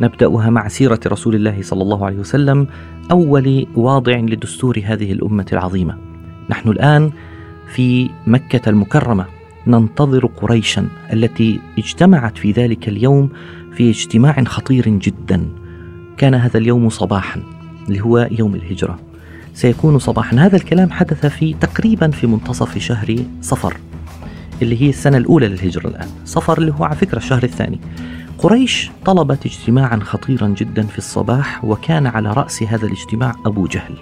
نبدأها مع سيرة رسول الله صلى الله عليه وسلم أول واضع لدستور هذه الأمة العظيمة. نحن الآن في مكة المكرمة ننتظر قريشا التي اجتمعت في ذلك اليوم في اجتماع خطير جدا. كان هذا اليوم صباحا اللي هو يوم الهجرة. سيكون صباحا هذا الكلام حدث في تقريبا في منتصف شهر صفر اللي هي السنة الأولى للهجرة الآن صفر اللي هو على فكرة الشهر الثاني قريش طلبت اجتماعا خطيرا جدا في الصباح وكان على رأس هذا الاجتماع أبو جهل.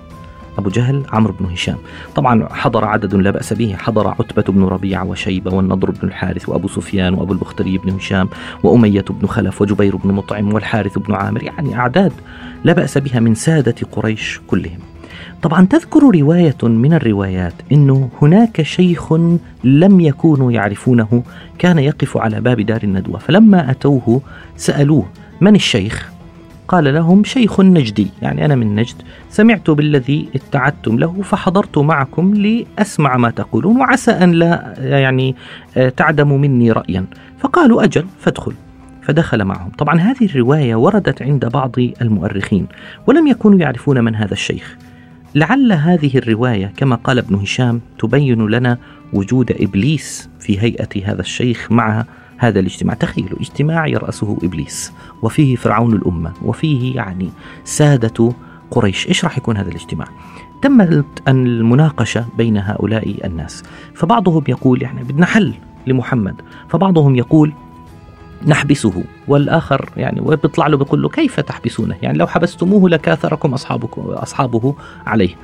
أبو جهل عمرو بن هشام. طبعا حضر عدد لا بأس به. حضر عتبة بن ربيعة وشيبة والنضر بن الحارث وأبو سفيان وأبو البختري بن هشام وأمية بن خلف وجبير بن مطعم والحارث بن عامر. يعني أعداد لا بأس بها من سادة قريش كلهم. طبعا تذكر رواية من الروايات أنه هناك شيخ لم يكونوا يعرفونه كان يقف على باب دار الندوة فلما أتوه سألوه من الشيخ؟ قال لهم شيخ نجدي. يعني أنا من نجد سمعت بالذي اتعدتم له فحضرت معكم لأسمع ما تقولون وعسى أن لا يعني تعدموا مني رأيا. فقالوا أجل فادخل. فدخل معهم. طبعا هذه الرواية وردت عند بعض المؤرخين ولم يكونوا يعرفون من هذا الشيخ. لعل هذه الرواية كما قال ابن هشام تبين لنا وجود إبليس في هيئة هذا الشيخ مع هذا الاجتماع. تخيلوا اجتماع يرأسه إبليس وفيه فرعون الأمة وفيه يعني سادة قريش. إيش راح يكون هذا الاجتماع؟ تمت المناقشة بين هؤلاء الناس. فبعضهم يقول يعني بدنا حل لمحمد فبعضهم يقول نحبسه والآخر يعني وبيطلع له بيقول له كيف تحبسونه؟ يعني لو حبستموه لكاثركم اصحابكم أصحابه عليه.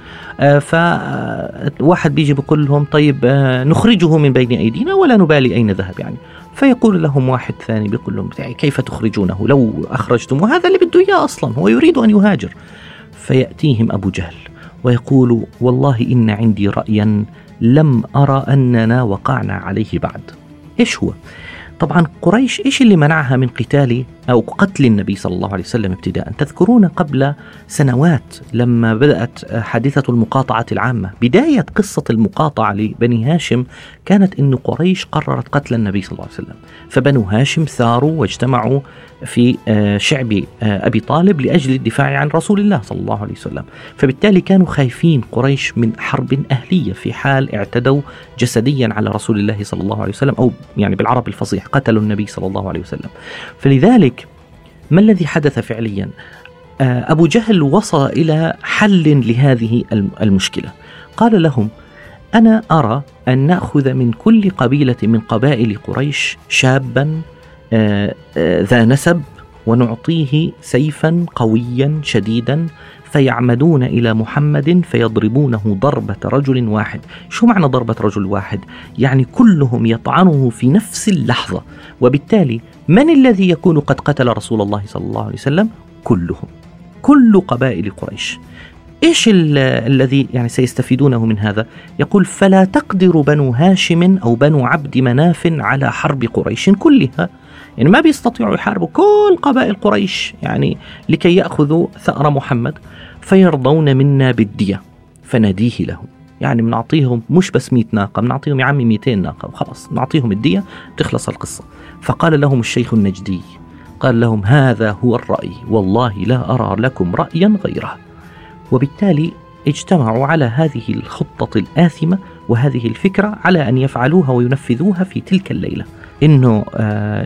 آه فواحد بيجي بيقول لهم طيب آه نخرجه من بين أيدينا ولا نبالي أين ذهب يعني. فيقول لهم واحد ثاني بيقول لهم كيف تخرجونه لو اخرجتم وهذا اللي بده إياه أصلا هو يريد أن يهاجر. فيأتيهم أبو جهل ويقول والله إن عندي رايا لم أرى أننا وقعنا عليه بعد. إيش هو؟ طبعا قريش إيش اللي منعها من قتال أو قتل النبي صلى الله عليه وسلم ابتداء؟ تذكرون قبل سنوات لما بدأت حادثة المقاطعة العامة. بداية قصة المقاطعة لبني هاشم كانت إن قريش قررت قتل النبي صلى الله عليه وسلم. فبنو هاشم ثاروا واجتمعوا في شعب أبي طالب لأجل الدفاع عن رسول الله صلى الله عليه وسلم. فبالتالي كانوا خايفين قريش من حرب أهلية في حال اعتدوا جسديا على رسول الله صلى الله عليه وسلم أو يعني بالعربي الفصيح قتلوا النبي صلى الله عليه وسلم. فلذلك ما الذي حدث فعليا؟ أبو جهل وصل إلى حل لهذه المشكلة. قال لهم أنا أرى أن نأخذ من كل قبيلة من قبائل قريش شابا ذا نسب ونعطيه سيفا قويا شديدا فيعمدون إلى محمد فيضربونه ضربة رجل واحد، شو معنى ضربة رجل واحد؟ يعني كلهم يطعنه في نفس اللحظة، وبالتالي من الذي يكون قد قتل رسول الله صلى الله عليه وسلم؟ كلهم. كل قبائل قريش. إيش الذي يعني سيستفيدونه من هذا؟ يقول فلا تقدر بنو هاشم أو بنو عبد مناف على حرب قريش كلها. يعني ما بيستطيعوا يحاربوا كل قبائل قريش يعني لكي يأخذوا ثأر محمد فيرضون منا بالدية فنديه لهم. يعني بنعطيهم مش بس 100 ناقة بنعطيهم يا عمي 200 ناقة وخلاص نعطيهم الدية تخلص القصة. فقال لهم الشيخ النجدي قال لهم هذا هو الرأي والله لا أرى لكم رأيا غيره. وبالتالي اجتمعوا على هذه الخطة الآثمة وهذه الفكرة على أن يفعلوها وينفذوها في تلك الليلة. إنه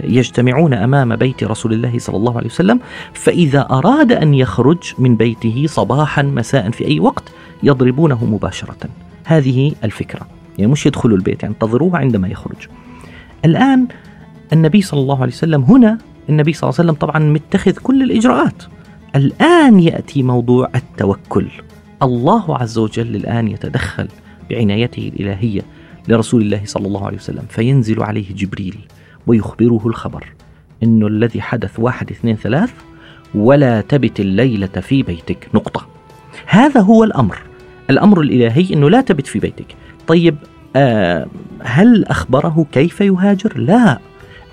يجتمعون أمام بيت رسول الله صلى الله عليه وسلم فإذا أراد أن يخرج من بيته صباحا مساء في أي وقت يضربونه مباشرة. هذه الفكرة. يعني مش يدخلوا البيت يعني انتظروه عندما يخرج. الآن النبي صلى الله عليه وسلم هنا النبي صلى الله عليه وسلم طبعا متخذ كل الإجراءات. الآن يأتي موضوع التوكل. الله عز وجل الآن يتدخل بعنايته الإلهية لرسول الله صلى الله عليه وسلم فينزل عليه جبريل ويخبره الخبر انه الذي حدث واحد اثنين ثلاث ولا تبت الليلة في بيتك. نقطة. هذا هو الأمر. الأمر الإلهي أنه لا تبت في بيتك. طيب آه هل أخبره كيف يهاجر؟ لا.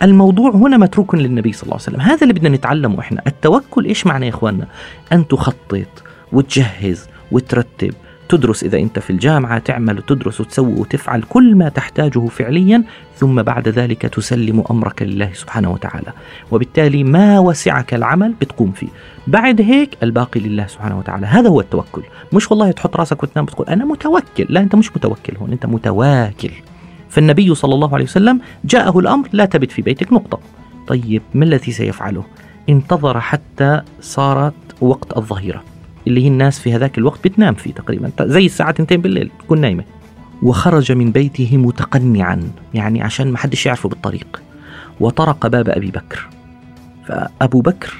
الموضوع هنا متروك للنبي صلى الله عليه وسلم. هذا اللي بدنا نتعلمه إحنا. التوكل إيش معنى يا إخواننا؟ أن تخطط وتجهز وترتب تدرس إذا أنت في الجامعة تعمل وتدرس وتسوي وتفعل كل ما تحتاجه فعليا ثم بعد ذلك تسلم أمرك لله سبحانه وتعالى. وبالتالي ما وسعك العمل بتقوم فيه. بعد هيك الباقي لله سبحانه وتعالى. هذا هو التوكل. مش والله تحط راسك وتنام بتقول أنا متوكل. لا أنت مش متوكل هون أنت متواكل. فالنبي صلى الله عليه وسلم جاءه الأمر لا تبت في بيتك نقطة. طيب ما الذي سيفعله؟ انتظر حتى صارت وقت الظهيرة اللي هي الناس في هذاك الوقت بتنام فيه تقريبا زي الساعة 2 بالليل تكون نايمة. وخرج من بيته متقنعا يعني عشان ما حدش يعرفه بالطريق. وطرق باب أبي بكر. فأبو بكر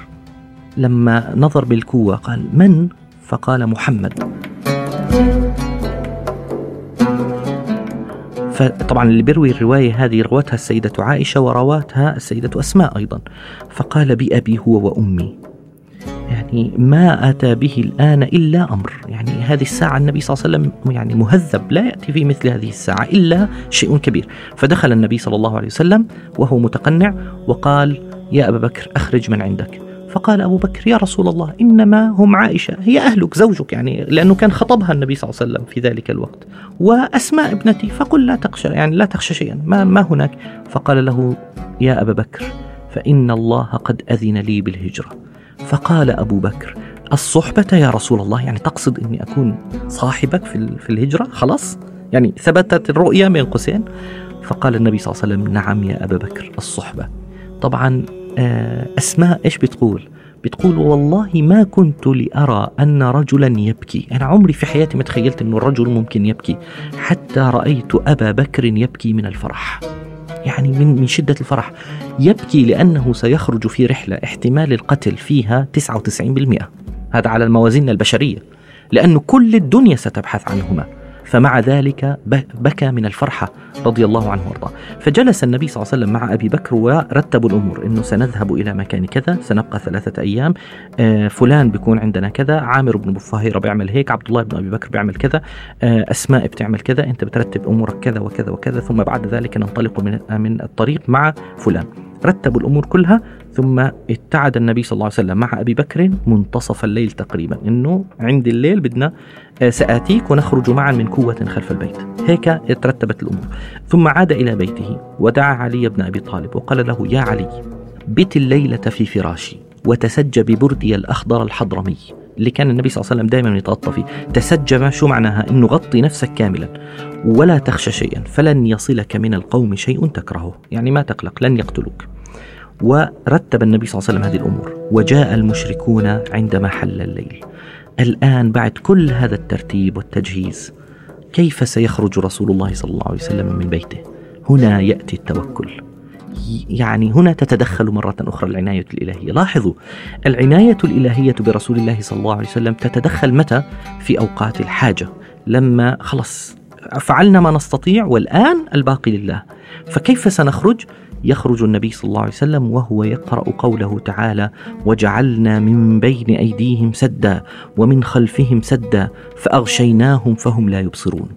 لما نظر بالكوة قال من؟ فقال محمد. فطبعا اللي بيروي الرواية هذه روتها السيدة عائشة ورواتها السيدة أسماء أيضا. فقال بأبي هو وأمي. يعني ما أتى به الآن إلا أمر. يعني هذه الساعة النبي صلى الله عليه وسلم يعني مهذب لا يأتي في مثل هذه الساعة إلا شيء كبير. فدخل النبي صلى الله عليه وسلم وهو متقنع وقال يا أبا بكر أخرج من عندك. فقال أبو بكر يا رسول الله إنما هم عائشة هي أهلك زوجك يعني لأنه كان خطبها النبي صلى الله عليه وسلم في ذلك الوقت. وأسماء ابنتي فقل لا تخشى يعني لا تخشى شيئا ما, ما هناك. فقال له يا أبا بكر فإن الله قد أذن لي بالهجرة. فقال أبو بكر الصحبة يا رسول الله يعني تقصد أني أكون صاحبك في, الهجرة خلاص؟ يعني ثبتت الرؤية من قوسين؟ فقال النبي صلى الله عليه وسلم نعم يا أبا بكر الصحبة. طبعا أسماء إيش بتقول؟ بتقول والله ما كنت لأرى أن رجلا يبكي. أنا عمري في حياتي ما تخيلت أن الرجل ممكن يبكي. حتى رأيت أبا بكر يبكي من الفرح. يعني من من شدة الفرح. يبكي لأنه سيخرج في رحلة احتمال القتل فيها 99% هذا على الموازين البشرية. لأن كل الدنيا ستبحث عنهما. فمع ذلك بكى من الفرحة رضي الله عنه وأرضاه. فجلس النبي صلى الله عليه وسلم مع أبي بكر ورتبوا الأمور أنه سنذهب إلى مكان كذا سنبقى ثلاثة أيام آه فلان بيكون عندنا كذا عامر بن بفهيرة بيعمل هيك عبد الله بن أبي بكر بيعمل كذا آه أسماء بتعمل كذا أنت بترتب أمورك كذا وكذا وكذا ثم بعد ذلك ننطلق من الطريق مع فلان. رتبوا الأمور كلها ثم اتعد النبي صلى الله عليه وسلم مع أبي بكر منتصف الليل تقريبا. إنه عند الليل بدنا آه، سآتيك ونخرج معا من كوة خلف البيت. هيك ترتبت الأمور. ثم عاد إلى بيته ودعا علي بن أبي طالب وقال له يا علي بت الليلة في فراشي وتسج ببردي الأخضر الحضرمي. اللي كان النبي صلى الله عليه وسلم دائما يتغطى فيه. تسجم شو معناها؟ إنه غطي نفسك كاملا ولا تخشى شيئا فلن يصلك من القوم شيء تكرهه. يعني ما تقلق لن يقتلوك. ورتب النبي صلى الله عليه وسلم هذه الأمور. وجاء المشركون عندما حل الليل. الآن بعد كل هذا الترتيب والتجهيز كيف سيخرج رسول الله صلى الله عليه وسلم من بيته؟ هنا يأتي التوكل. يعني هنا تتدخل مرة أخرى العناية الإلهية. لاحظوا العناية الإلهية برسول الله صلى الله عليه وسلم تتدخل متى؟ في أوقات الحاجة. لما خلص فعلنا ما نستطيع والآن الباقي لله. فكيف سنخرج؟ يخرج النبي صلى الله عليه وسلم وهو يقرأ قوله تعالى وجعلنا من بين أيديهم سدا ومن خلفهم سدا فأغشيناهم فهم لا يبصرون.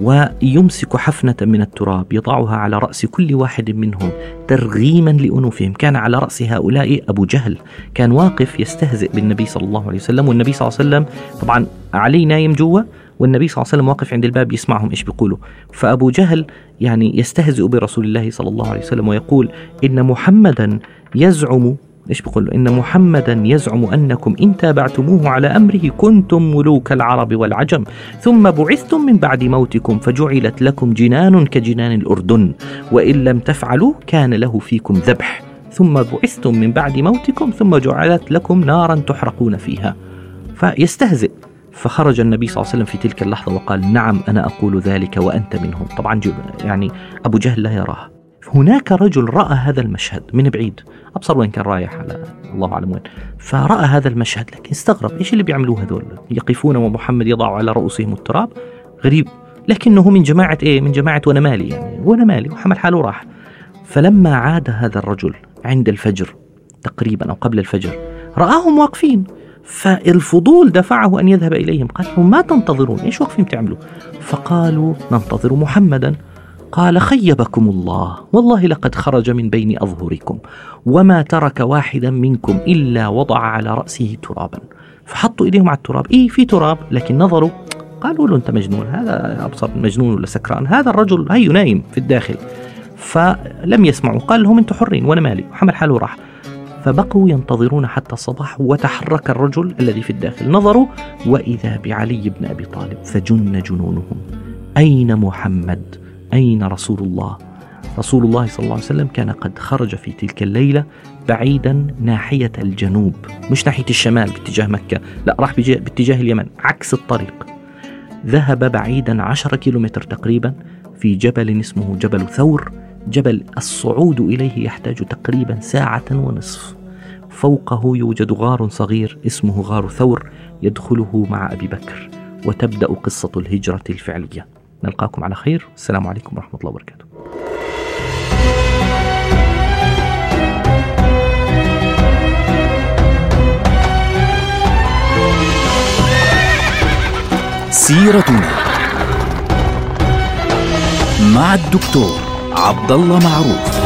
ويمسك حفنة من التراب يضعها على رأس كل واحد منهم ترغيما لأنوفهم. كان على رأس هؤلاء أبو جهل. كان واقف يستهزئ بالنبي صلى الله عليه وسلم والنبي صلى الله عليه وسلم طبعا علي نايم جوا والنبي صلى الله عليه وسلم واقف عند الباب يسمعهم إيش بيقولوا. فأبو جهل يعني يستهزئ برسول الله صلى الله عليه وسلم ويقول إن محمدا يزعم إيش بيقول؟ إن محمدا يزعم أنكم إن تابعتموه على أمره كنتم ملوك العرب والعجم ثم بعثتم من بعد موتكم فجعلت لكم جنان كجنان الأردن وإن لم تفعلوا كان له فيكم ذبح ثم بعثتم من بعد موتكم ثم جعلت لكم نارا تحرقون فيها. فيستهزئ. فخرج النبي صلى الله عليه وسلم في تلك اللحظة وقال نعم أنا أقول ذلك وأنت منهم. طبعا يعني أبو جهل لا يراه هناك رجل رأى هذا المشهد من بعيد. أبصر وين كان رايح على الله أعلم وين. فرأى هذا المشهد لكن استغرب إيش اللي بيعملوه هذول؟ يقفون ومحمد يضع على رؤوسهم التراب؟ غريب. لكنه من جماعة إيه؟ من جماعة وأنا مالي يعني. وأنا مالي وحمل حاله راح فلما عاد هذا الرجل عند الفجر تقريبا أو قبل الفجر رآهم واقفين. فالفضول دفعه أن يذهب إليهم. قال لهم ما تنتظرون إيش واقفين تعملوا فقالوا ننتظر محمدا. قال خيبكم الله. والله لقد خرج من بين أظهركم وما ترك واحدا منكم إلا وضع على رأسه ترابا. فحطوا إيديهم على التراب. إيه في تراب لكن نظروا. قالوا له أنت مجنون هذا أبصر مجنون ولا سكران؟ هذا الرجل هي نايم في الداخل. فلم يسمعوا. قال لهم أنتم حرين وأنا مالي. وحمل حاله راح. فبقوا ينتظرون حتى الصباح وتحرك الرجل الذي في الداخل. نظروا وإذا بعلي بن أبي طالب فجن جنونهم. أين محمد؟ أين رسول الله رسول الله صلى الله عليه وسلم كان قد خرج في تلك الليلة بعيدا ناحية الجنوب مش ناحية الشمال باتجاه مكة لا راح باتجاه اليمن عكس الطريق. ذهب بعيدا عشر كيلومتر تقريبا في جبل اسمه جبل ثور. جبل الصعود إليه يحتاج تقريبا ساعة ونصف. فوقه يوجد غار صغير اسمه غار ثور يدخله مع أبي بكر وتبدأ قصة الهجرة الفعلية. نلقاكم على خير. السلام عليكم ورحمة الله وبركاته. سيرتنا مع الدكتور عبد الله معروف.